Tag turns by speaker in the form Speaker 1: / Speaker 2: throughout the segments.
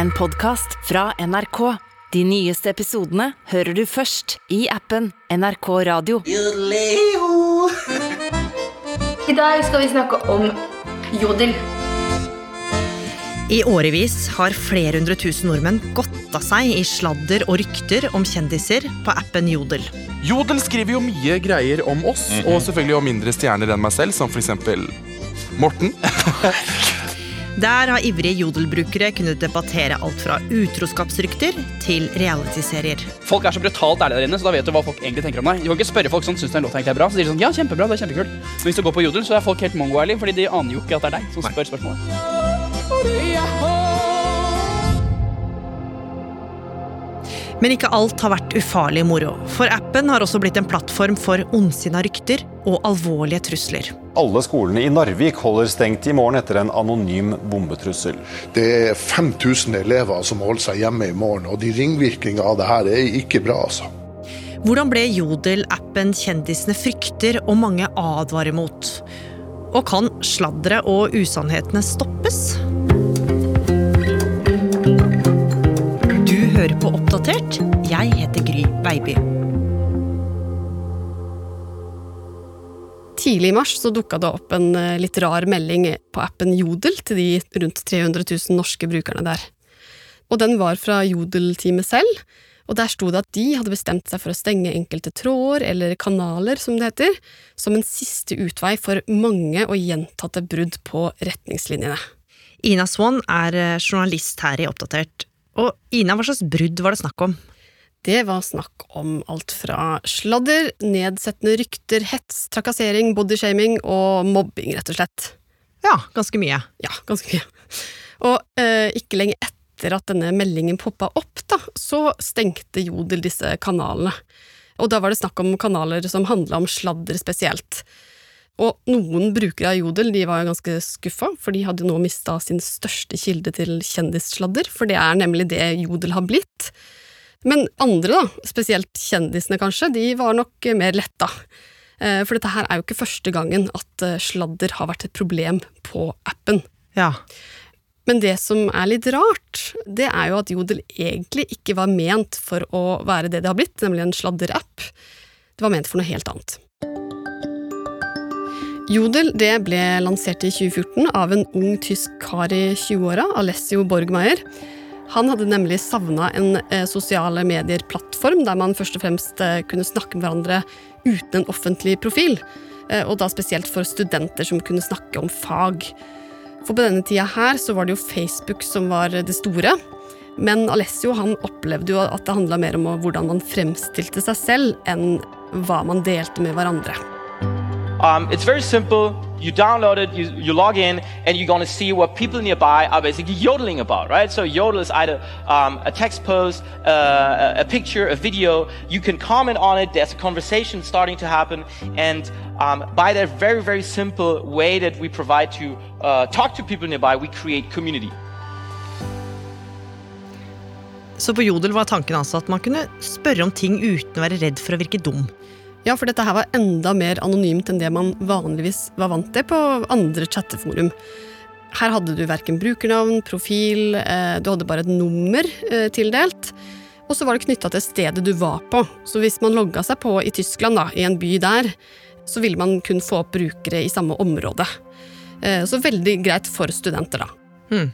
Speaker 1: en podkast fra NRK. De nyeste episodene hører du først i appen NRK Radio.
Speaker 2: I dag skal vi snakke om jodel.
Speaker 3: I årevis har flere hundre tusen nordmenn godta seg i sladder og rykter om kjendiser på appen Jodel.
Speaker 4: Jodel skriver jo mye greier om oss, og selvfølgelig om mindre stjerner enn meg selv, som f.eks. Morten.
Speaker 3: Der har ivrige Jodel-brukere kunnet debattere alt fra utroskapsrykter til realityserier.
Speaker 5: Folk er så brutalt ærlige der inne, så da vet du hva folk egentlig tenker om deg. Du kan ikke spørre folk som syns du en låt egentlig er bra? Så sier de sånn, ja, kjempebra, det er kjempekult. Men hvis du går på Jodel, så er folk helt mongo-ærlige, fordi de aner jo ikke at det er deg som spør spørsmålet.
Speaker 3: Men ikke alt har vært ufarlig moro. For appen har også blitt en plattform for ondsinna rykter og alvorlige trusler.
Speaker 6: Alle skolene i Narvik holder stengt i morgen etter en anonym bombetrussel.
Speaker 7: Det er 5000 elever som holder seg hjemme i morgen, og de ringvirkningene av det her er ikke bra, altså.
Speaker 3: Hvordan ble Jodel-appen kjendisene frykter og mange advarer mot? Og kan sladderet og usannhetene stoppes? Du hører på Oppdatert. Jeg heter Gry Baby.
Speaker 8: Tidlig i mars så dukka det opp en eh, litt rar melding på appen Jodel til de rundt 300 000 norske brukerne der. Og den var fra Jodel-teamet selv, og der sto det at de hadde bestemt seg for å stenge enkelte tråder, eller kanaler som det heter, som en siste utvei for mange og gjentatte brudd på retningslinjene.
Speaker 3: Ina Swann er eh, journalist her i Oppdatert. Og Ina, hva slags brudd var det snakk om?
Speaker 8: Det var snakk om alt fra sladder, nedsettende rykter, hets, trakassering, bodyshaming og mobbing, rett og slett.
Speaker 3: Ja, ganske mye.
Speaker 8: Ja, ganske mye. Og eh, ikke lenge etter at denne meldingen poppa opp, da, så stengte Jodel disse kanalene. Og da var det snakk om kanaler som handla om sladder spesielt. Og noen brukere av Jodel de var jo ganske skuffa, for de hadde jo nå mista sin største kilde til kjendissladder, for det er nemlig det Jodel har blitt. Men andre, da, spesielt kjendisene kanskje, de var nok mer letta. Eh, For dette her er jo ikke første gangen at eh, sladder har vært et problem på appen.
Speaker 3: Ja.
Speaker 8: Men det som er litt rart, det er jo at Jodel egentlig ikke var ment for å være det det har blitt, nemlig en sladderapp. Det var ment for noe helt annet. Jodel det ble lansert i 2014 av en ung tysk kar i 20-åra, Alessio Borgmeier. Han hadde nemlig savna en eh, sosiale medier-plattform der man først og fremst eh, kunne snakke med hverandre uten en offentlig profil. Eh, og da spesielt for studenter som kunne snakke om fag. For på denne tida her så var det jo Facebook som var det store. Men Alessio han opplevde jo at det handla mer om hvordan man fremstilte seg selv, enn hva man delte med hverandre.
Speaker 9: Um, it's very simple. You download it, you, you log in, and you're going to see what people nearby are basically yodeling about, right? So yodel is either um, a text post, uh, a picture, a video. You can comment on it. There's a conversation starting to happen, and um, by that very, very simple way that we provide to uh, talk to people nearby, we create community.
Speaker 3: Så på Jodel var tanken altså at man kunne spørre om ting uten å være redd for å virke dum.
Speaker 8: Ja, for dette her var enda mer anonymt enn det man vanligvis var vant til på andre chatteforum. Her hadde du verken brukernavn, profil, eh, du hadde bare et nummer eh, tildelt. Og så var det knytta til stedet du var på. Så hvis man logga seg på i Tyskland, da, i en by der, så ville man kun få opp brukere i samme område. Eh, så veldig greit for studenter, da.
Speaker 3: Hmm.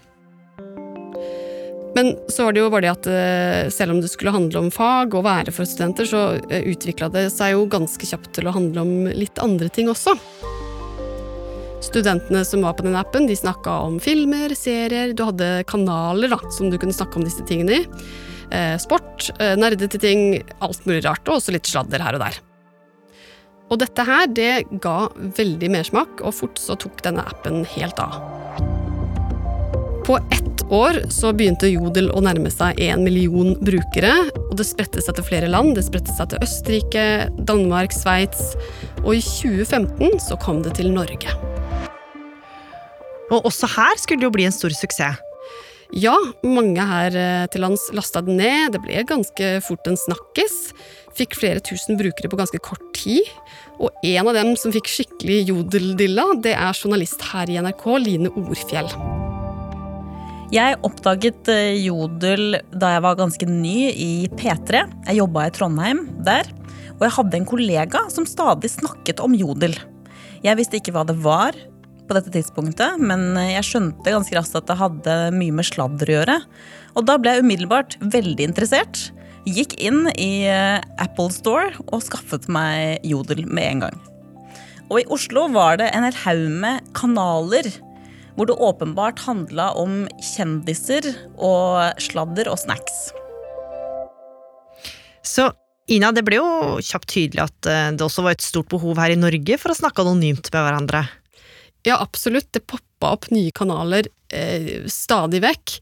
Speaker 8: Men så var det jo bare det at eh, selv om det skulle handle om fag og være for studenter, så eh, utvikla det seg jo ganske kjapt til å handle om litt andre ting også. Studentene som var på den appen, de snakka om filmer, serier, du hadde kanaler da, som du kunne snakke om disse tingene i. Eh, sport, nerdete ting, alt mulig rart, og også litt sladder her og der. Og dette her, det ga veldig mersmak, og fort så tok denne appen helt av. På ett år så begynte Jodel å nærme seg en million brukere. og Det spredte seg til flere land. Det spredte seg til Østerrike, Danmark, Sveits. Og i 2015 så kom det til Norge.
Speaker 3: Og også her skulle det jo bli en stor suksess.
Speaker 8: Ja, mange her eh, til lands lasta den ned. Det ble ganske fort en snakkis. Fikk flere tusen brukere på ganske kort tid. Og en av dem som fikk skikkelig jodeldilla, det er journalist her i NRK, Line Orfjell.
Speaker 10: Jeg oppdaget eh, Jodel da jeg var ganske ny i P3. Jeg jobba i Trondheim der. Og jeg hadde en kollega som stadig snakket om Jodel. Jeg visste ikke hva det var på dette tidspunktet, men jeg skjønte ganske raskt at det hadde mye med sladder å gjøre. Og da ble jeg umiddelbart veldig interessert. Gikk inn i eh, Apple Store og skaffet meg Jodel med en gang. Og i Oslo var det en hel haug med kanaler hvor det åpenbart handla om kjendiser og sladder og snacks.
Speaker 3: Så Ina, det ble jo kjapt tydelig at eh, det også var et stort behov her i Norge for å snakke anonymt med hverandre.
Speaker 8: Ja, absolutt. Det poppa opp nye kanaler eh, stadig vekk.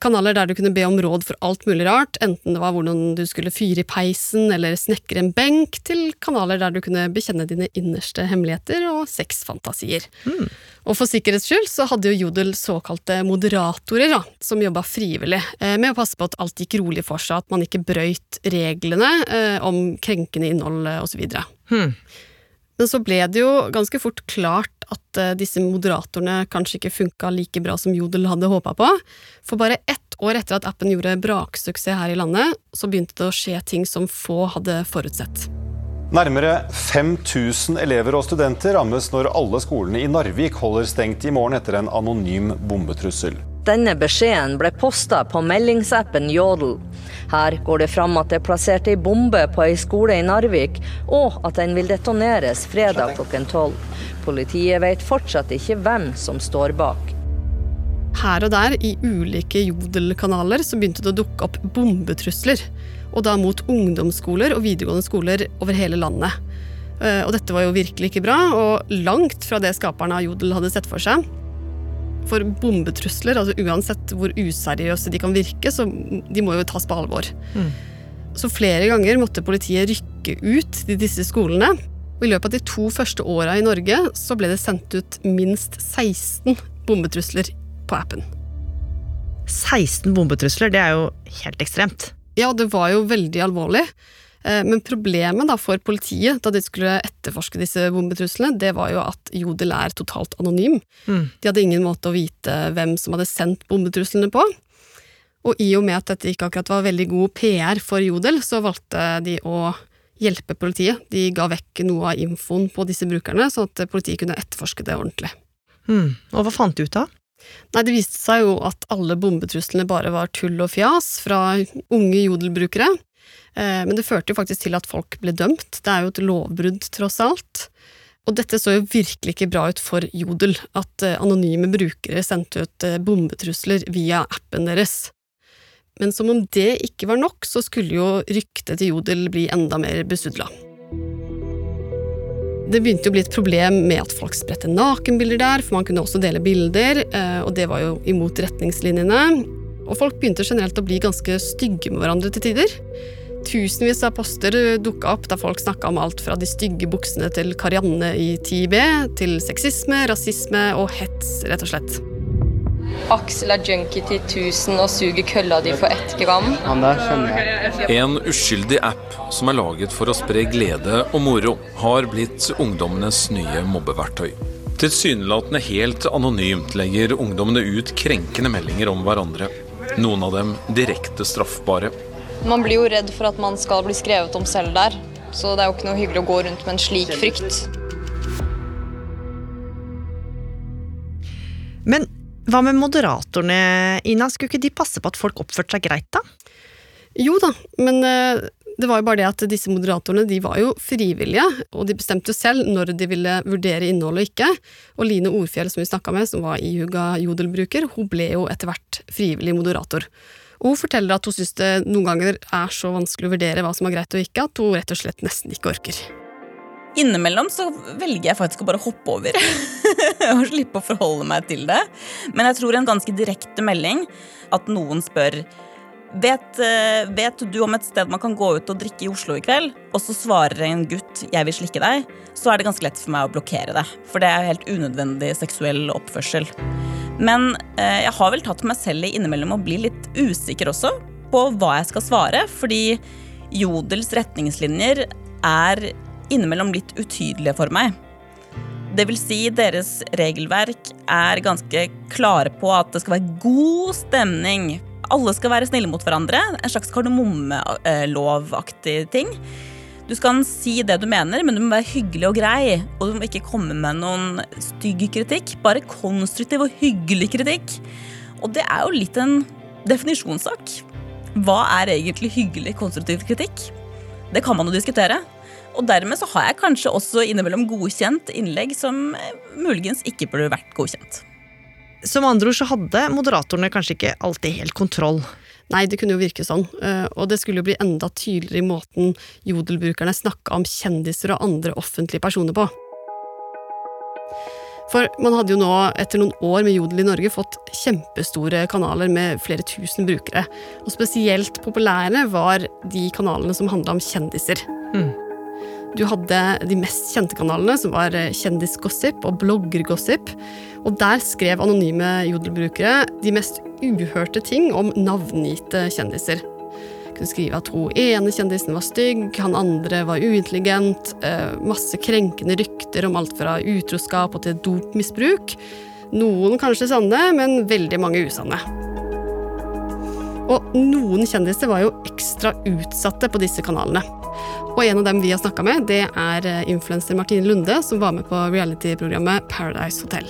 Speaker 8: Kanaler der du kunne be om råd for alt mulig rart, enten det var hvordan du skulle fyre i peisen eller snekre en benk, til kanaler der du kunne bekjenne dine innerste hemmeligheter og sexfantasier. Mm. Og for sikkerhets skyld så hadde jo Jodel såkalte moderatorer, da, som jobba frivillig eh, med å passe på at alt gikk rolig for seg, at man ikke brøyt reglene eh, om krenkende innhold eh, osv. Hmm. Men så ble det jo ganske fort klart at uh, disse moderatorene kanskje ikke funka like bra som Jodel hadde håpa på. For bare ett år etter at appen gjorde braksuksess her i landet, så begynte det å skje ting som få hadde forutsett.
Speaker 6: Nærmere 5000 elever og studenter rammes når alle skolene i Narvik holder stengt i morgen etter en anonym bombetrussel.
Speaker 11: Denne beskjeden ble posta på meldingsappen Jodel. Her går det fram at det er plassert ei bombe på ei skole i Narvik, og at den vil detoneres fredag klokken tolv. Politiet vet fortsatt ikke hvem som står bak.
Speaker 8: Her og der i ulike Jodel-kanaler så begynte det å dukke opp bombetrusler. Og da mot ungdomsskoler og videregående skoler over hele landet. Eh, og dette var jo virkelig ikke bra, og langt fra det skaperne av Jodel hadde sett for seg. For bombetrusler, altså uansett hvor useriøse de kan virke, så de må jo tas på alvor. Mm. Så flere ganger måtte politiet rykke ut til disse skolene. Og I løpet av de to første åra i Norge så ble det sendt ut minst 16 bombetrusler på appen.
Speaker 3: 16 bombetrusler, det er jo helt ekstremt.
Speaker 8: Ja, det var jo veldig alvorlig. Eh, men problemet da for politiet da de skulle etterforske disse bombetruslene, det var jo at Jodel er totalt anonym. Mm. De hadde ingen måte å vite hvem som hadde sendt bombetruslene på. Og i og med at dette ikke akkurat var veldig god PR for Jodel, så valgte de å hjelpe politiet. De ga vekk noe av infoen på disse brukerne, sånn at politiet kunne etterforske det ordentlig.
Speaker 3: Mm. Og hva fant de ut av?
Speaker 8: Nei, Det viste seg jo at alle bombetruslene bare var tull og fjas fra unge jodelbrukere. Eh, men det førte jo faktisk til at folk ble dømt. Det er jo et lovbrudd, tross alt. Og dette så jo virkelig ikke bra ut for Jodel, at eh, anonyme brukere sendte ut eh, bombetrusler via appen deres. Men som om det ikke var nok, så skulle jo ryktet til Jodel bli enda mer besudla. Det begynte å bli et problem med at folk spredte nakenbilder der, for man kunne også dele bilder, og det var jo imot retningslinjene. Og folk begynte generelt å bli ganske stygge med hverandre til tider. Tusenvis av poster dukka opp der folk snakka om alt fra de stygge buksene til Karianne i 10B, til sexisme, rasisme og hets, rett og slett.
Speaker 12: Aksel er junkie til 1000 og suger kølla di for ett gram.
Speaker 13: En uskyldig app som er laget for å spre glede og moro, har blitt ungdommenes nye mobbeverktøy. Tilsynelatende helt anonymt legger ungdommene ut krenkende meldinger om hverandre. Noen av dem direkte straffbare.
Speaker 12: Man blir jo redd for at man skal bli skrevet om selv der. Så det er jo ikke noe hyggelig å gå rundt med en slik frykt.
Speaker 3: Men hva med moderatorene, Ina? Skulle ikke de passe på at folk oppførte seg greit, da?
Speaker 8: Jo da, men eh, det var jo bare det at disse moderatorene de var jo frivillige, og de bestemte jo selv når de ville vurdere innholdet og ikke. Og Line Orfjell, som vi snakka med, som var ihuga jodelbruker, hun ble jo etter hvert frivillig moderator. Hun forteller at hun syns det noen ganger er så vanskelig å vurdere hva som er greit og ikke, at hun rett og slett nesten ikke orker.
Speaker 10: Innimellom så velger jeg faktisk å bare hoppe over og slippe å forholde meg til det. Men jeg tror en ganske direkte melding, at noen spør vet, eh, vet, du om et sted man kan gå ut og drikke i Oslo i kveld, og så svarer en gutt 'jeg vil slikke deg', så er det ganske lett for meg å blokkere det. For det er helt unødvendig seksuell oppførsel. Men eh, jeg har vel tatt meg selv i innimellom å bli litt usikker også på hva jeg skal svare, fordi Jodels retningslinjer er innimellom litt utydelige for meg. Det vil si, deres regelverk er ganske klare på at det skal være god stemning. Alle skal være snille mot hverandre. En slags kardemommelovaktig ting. Du skal si det du mener, men du må være hyggelig og grei. Og du må ikke komme med noen stygg kritikk, bare konstruktiv og hyggelig kritikk. Og det er jo litt en definisjonssak. Hva er egentlig hyggelig, konstruktiv kritikk? Det kan man jo diskutere. Og dermed så har jeg kanskje også innimellom godkjent innlegg som eh, muligens ikke burde vært godkjent.
Speaker 3: Som andre ord så hadde moderatorene kanskje ikke alltid helt kontroll.
Speaker 8: Nei, det kunne jo virke sånn, eh, og det skulle jo bli enda tydeligere i måten jodelbrukerne snakka om kjendiser og andre offentlige personer på. For man hadde jo nå, etter noen år med Jodel i Norge, fått kjempestore kanaler med flere tusen brukere. Og spesielt populære var de kanalene som handla om kjendiser.
Speaker 3: Mm.
Speaker 8: Du hadde de mest kjente kanalene, som var Kjendisgossip og Bloggergossip. Og der skrev anonyme jodelbrukere de mest uhørte ting om navngitte kjendiser. Kunne skrive at hun ene kjendisen var stygg, han andre var uintelligent, eh, masse krenkende rykter om alt fra utroskap og til dopmisbruk. Noen kanskje sanne, men veldig mange usanne. Og noen kjendiser var jo ekstra utsatte på disse kanalene. Og en av dem vi har snakka med, det er eh, influenser Martine Lunde, som var med på reality-programmet Paradise Hotel.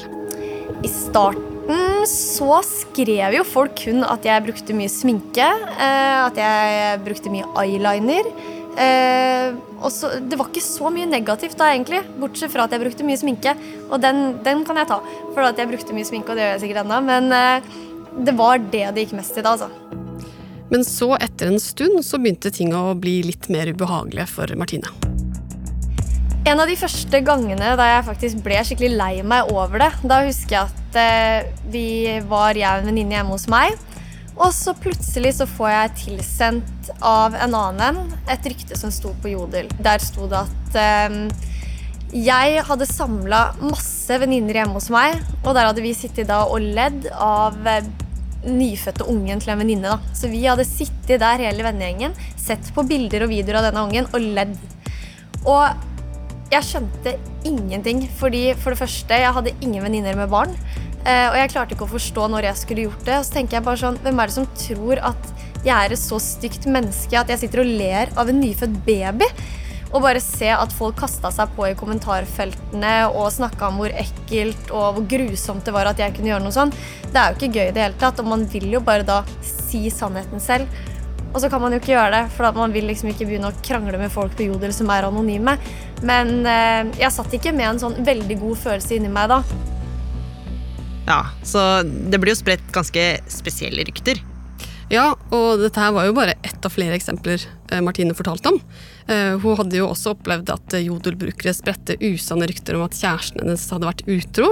Speaker 2: I starten så skrev jo folk kun at jeg brukte mye sminke, eh, at jeg brukte mye eyeliner. Eh, så, det var ikke så mye negativt da, egentlig, bortsett fra at jeg brukte mye sminke. Og den, den kan jeg ta, for at jeg brukte mye sminke, og det gjør jeg sikkert ennå. Men det var det det gikk mest i da, altså.
Speaker 8: Men så, etter en stund, så begynte ting å bli litt mer ubehagelige for Martine.
Speaker 2: En av de første gangene da jeg faktisk ble skikkelig lei meg over det, da husker jeg at eh, vi var jeg og en venninne hjemme hos meg. Og så plutselig så får jeg tilsendt av en annen et rykte som sto på Jodel. Der sto det at eh, jeg hadde samla masse venninner hjemme hos meg, og der hadde vi sittet da og ledd av eh, nyfødte ungen til en venninne. da. Så vi hadde sittet der hele vennegjengen, sett på bilder og videoer av denne ungen og ledd. Og jeg skjønte ingenting, fordi for det første, jeg hadde ingen venninner med barn. eh, Og jeg klarte ikke å forstå når jeg skulle gjort det. Og så tenker jeg bare sånn, Hvem er det som tror at jeg er et så stygt menneske at jeg sitter og ler av en nyfødt baby? Og bare se at folk kasta seg på i kommentarfeltene og snakka om hvor ekkelt og hvor grusomt det var at jeg kunne gjøre noe sånn. Det er jo ikke gøy i det hele tatt, og man vil jo bare da si sannheten selv. Og så kan man jo ikke gjøre det, for man vil liksom ikke begynne å krangle med folk på Jodel som er anonyme. Men eh, jeg satt ikke med en sånn veldig god følelse inni meg da.
Speaker 3: Ja, så det blir jo spredt ganske spesielle rykter.
Speaker 8: Ja, og dette her var jo bare ett av flere eksempler eh, Martine fortalte om. Eh, Hun hadde jo også opplevd at eh, jodelbrukere spredte usanne rykter om at kjæresten hennes hadde vært utro.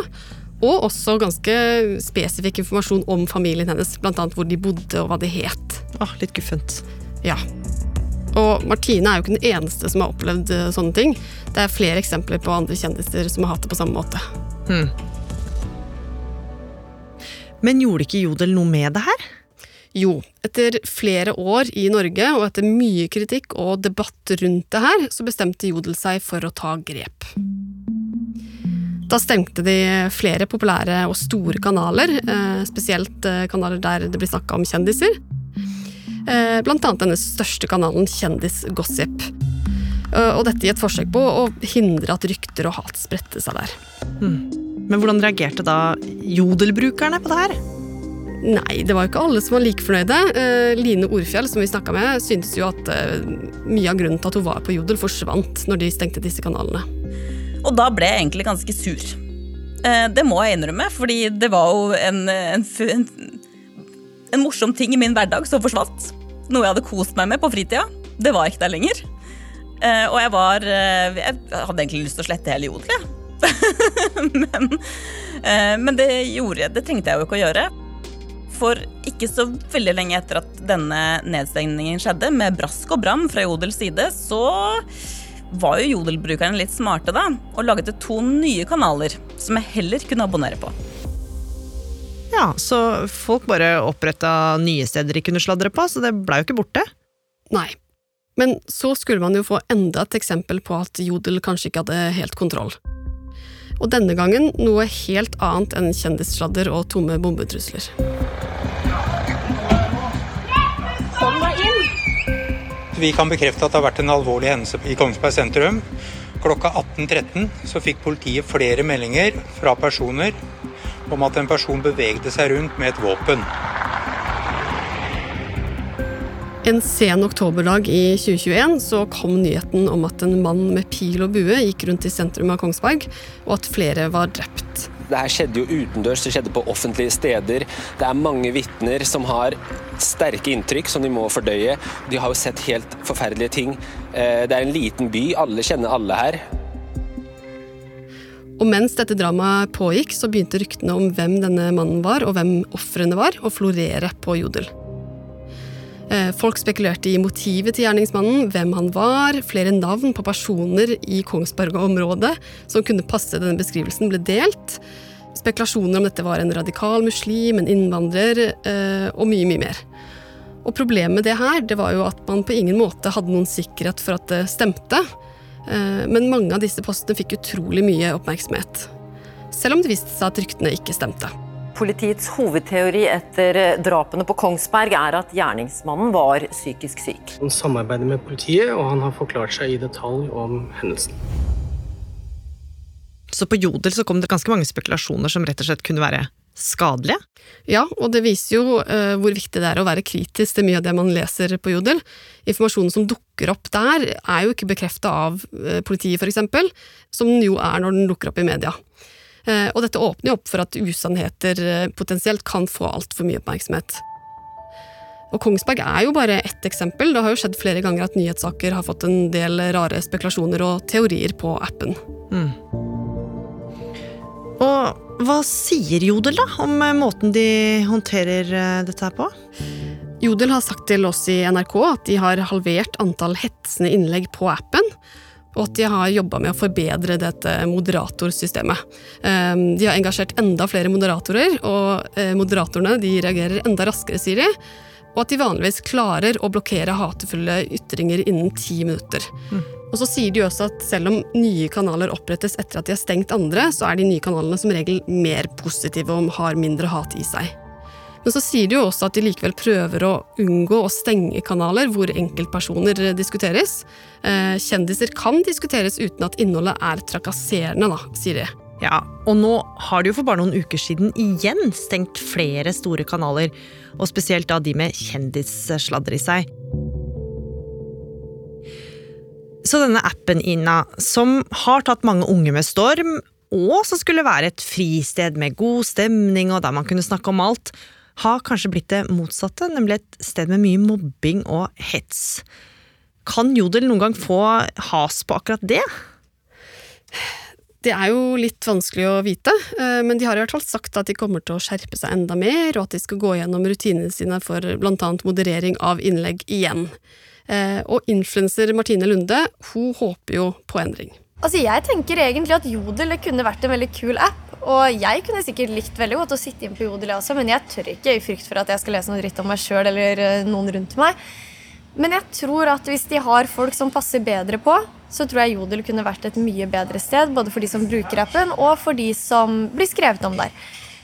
Speaker 8: Og også ganske spesifikk informasjon om familien hennes, bl.a. hvor de bodde og hva de het.
Speaker 3: Ah, litt guffent.
Speaker 8: Ja. Og Martine er jo ikke den eneste som har opplevd sånne ting. Det er flere eksempler på andre kjendiser som har hatt det på samme måte.
Speaker 3: Hmm. Men gjorde ikke Jodel noe med det her?
Speaker 8: Jo, etter flere år i Norge og etter mye kritikk og debatt rundt det her, så bestemte Jodel seg for å ta grep. Da stengte de flere populære og store kanaler, eh, spesielt eh, kanaler der det blir snakka om kjendiser. Eh, Blant annet denne største kanalen Kjendisgossip. Og dette i et forsøk på å hindre at rykter og hat spredte seg der.
Speaker 3: Men hvordan reagerte da jodelbrukerne på det her?
Speaker 8: Nei, det var jo ikke alle som var like fornøyde. Eh, Line Orfjell, som vi snakka med, syntes jo at eh, mye av grunnen til at hun var på Jodel, forsvant når de stengte disse kanalene.
Speaker 10: Og da ble jeg egentlig ganske sur. Eh, Det må jeg innrømme, fordi det var jo en, en, en, en morsom ting i min hverdag som forsvant. Noe jeg hadde kost meg med på fritida. Det var ikke der lenger. Og jeg var Jeg hadde egentlig lyst til å slette hele jodel, jeg. men, men det gjorde. Det trengte jeg jo ikke å gjøre. For ikke så veldig lenge etter at denne nedstengningen skjedde, med brask og bram fra Jodels side, så var jo Jodel-brukerne litt smarte da, og laget to nye kanaler som jeg heller kunne abonnere på.
Speaker 3: Ja, så folk bare oppretta nye steder de kunne sladre på, så det blei jo ikke borte.
Speaker 8: Nei. Men så skulle man jo få enda et eksempel på at Jodel kanskje ikke hadde helt kontroll. Og denne gangen noe helt annet enn kjendissladder og tomme bombetrusler.
Speaker 14: Vi kan bekrefte at det har vært en alvorlig hendelse i Kongsberg sentrum. Klokka 18.13 så fikk politiet flere meldinger fra personer om at en person bevegde seg rundt med et våpen.
Speaker 8: En sen oktoberdag i 2021 så kom nyheten om at en mann med pil og bue gikk rundt i sentrum av Kongsberg, og at flere var drept.
Speaker 15: Det her skjedde jo utendørs, det skjedde på offentlige steder. Det er mange vitner som har sterke inntrykk som de må fordøye. De har jo sett helt forferdelige ting. Eh, det er en liten by, alle kjenner alle her.
Speaker 8: Og mens dette dramaet pågikk, så begynte ryktene om hvem denne mannen var, og hvem ofrene var, å florere på Jodel. Eh, folk spekulerte i motivet til gjerningsmannen, hvem han var, flere navn på personer i Kongsberg-området som kunne passe denne beskrivelsen, ble delt. Spekulasjoner om dette var en radikal muslim, en innvandrer, eh, og mye, mye mer. Og Problemet med det her det var jo at man på ingen måte hadde noen sikkerhet for at det stemte. Eh, men mange av disse postene fikk utrolig mye oppmerksomhet. Selv om det viste seg at ryktene ikke stemte.
Speaker 16: Politiets hovedteori etter drapene på Kongsberg er at gjerningsmannen var psykisk syk.
Speaker 17: Han samarbeider med politiet, og han har forklart seg i detalj om hendelsen.
Speaker 3: Så på Jodel så kom det ganske mange spekulasjoner som rett og slett kunne være skadelige?
Speaker 8: Ja, og det viser jo uh, hvor viktig det er å være kritisk til mye av det man leser på Jodel. Informasjonen som dukker opp der, er jo ikke bekrefta av uh, politiet, f.eks., som den jo er når den dukker opp i media. Uh, og dette åpner jo opp for at usannheter potensielt kan få altfor mye oppmerksomhet. Og Kongsberg er jo bare ett eksempel. Det har jo skjedd flere ganger at nyhetssaker har fått en del rare spekulasjoner og teorier på appen. Mm.
Speaker 3: Og hva sier Jodel da om eh, måten de håndterer eh, dette her på?
Speaker 8: Jodel har sagt til oss i NRK at de har halvert antall hetsende innlegg på appen. Og at de har jobba med å forbedre dette moderatorsystemet. Ehm, de har engasjert enda flere moderatorer, og eh, moderatorene de reagerer enda raskere, sier de. Og at de vanligvis klarer å blokkere hatefulle ytringer innen ti minutter. Mm. Og så sier de også at selv om nye kanaler opprettes etter at de har stengt andre, så er de nye kanalene som regel mer positive og har mindre hat i seg. Men så sier de jo også at de likevel prøver å unngå å stenge kanaler hvor enkeltpersoner diskuteres. Eh, kjendiser kan diskuteres uten at innholdet er trakasserende, da, sier de.
Speaker 3: Ja, og nå har de jo for bare noen uker siden igjen stengt flere store kanaler, og spesielt da de med kjendissladder i seg. Så denne appen, Ina, som har tatt mange unge med storm, og som skulle være et fristed med god stemning og der man kunne snakke om alt, har kanskje blitt det motsatte, nemlig et sted med mye mobbing og hets. Kan Jodel noen gang få has på akkurat det?
Speaker 8: Det er jo litt vanskelig å vite, eh, men de har i hvert fall sagt at de kommer til å skjerpe seg enda mer, og at de skal gå gjennom rutinene sine for bl.a. moderering av innlegg igjen. Eh, og influenser Martine Lunde hun håper jo på endring.
Speaker 2: Altså, Jeg tenker egentlig at Jodel kunne vært en veldig kul app. Og jeg kunne sikkert likt veldig godt å sitte inn på Jodel, også, men jeg tør ikke i frykt for at jeg skal lese noe dritt om meg sjøl eller eh, noen rundt meg. Men jeg tror at hvis de har folk som passer bedre på, så tror jeg Jodel kunne vært et mye bedre sted. Både for de som bruker appen, og for de som blir skrevet om der.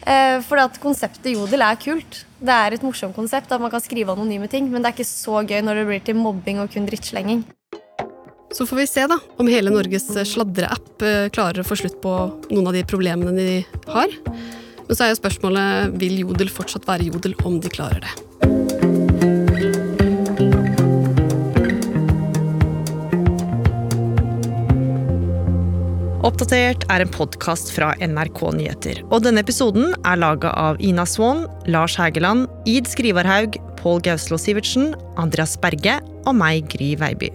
Speaker 2: Eh, for at konseptet Jodel er kult. Det er et morsomt konsept at man kan skrive anonyme ting, men det er ikke så gøy når det blir til mobbing og kun drittslenging.
Speaker 8: Så får vi se da, om hele Norges sladreapp eh, klarer å få slutt på noen av de problemene de har. Men så er jo spørsmålet vil Jodel fortsatt være Jodel om de klarer det.
Speaker 3: Oppdatert er en podkast fra NRK Nyheter. Og denne episoden er laga av Ina Swann, Lars Hægeland, Id Skrivarhaug, Pål Gauslo Sivertsen, Andreas Berge og meg, Gry Veiby.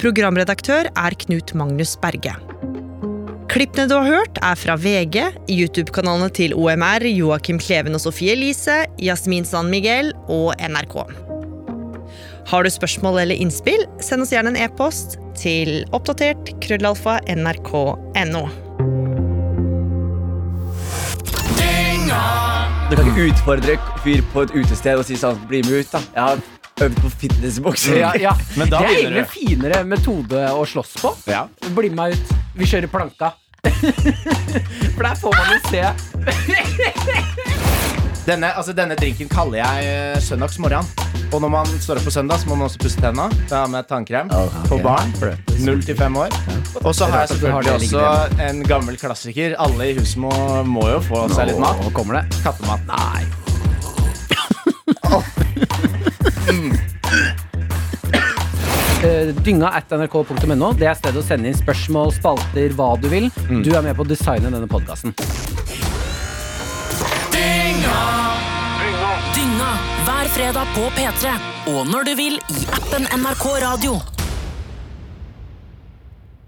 Speaker 3: Programredaktør er Knut Magnus Berge. Klippene du har hørt, er fra VG, YouTube-kanalene til OMR, Joakim Kleven og Sofie Elise, Jasmin San Miguel og NRK. Har du spørsmål eller innspill, send oss gjerne en e-post til oppdatert krøllalfa nrk.no.
Speaker 18: Du kan ikke utfordre fyr på et utested og si sånn Bli med ut, da. Jeg har øvd på fitnessbokser.
Speaker 19: Ja, ja. det er egentlig en finere metode å slåss på. Bli med meg ut. Vi kjører planka. For der får man jo se denne, altså, denne drinken kaller jeg eh, søndagsmorgen. Og når man står opp på søndag, så må man også pusse tenna. Med tannkrem På barn. Null til fem år. Og så har jeg selvfølgelig også en gammel klassiker. Alle i huset må, må jo få seg litt mat.
Speaker 20: Nå kommer det.
Speaker 19: Kattemat. Nei.
Speaker 20: Dynga at nrk.no. Det er stedet å sende inn spørsmål, spalter, hva du vil.
Speaker 19: Mm.
Speaker 20: Du er med på å designe denne podkasten.
Speaker 21: Dynga hver fredag på P3. Og når du vil i appen NRK Radio.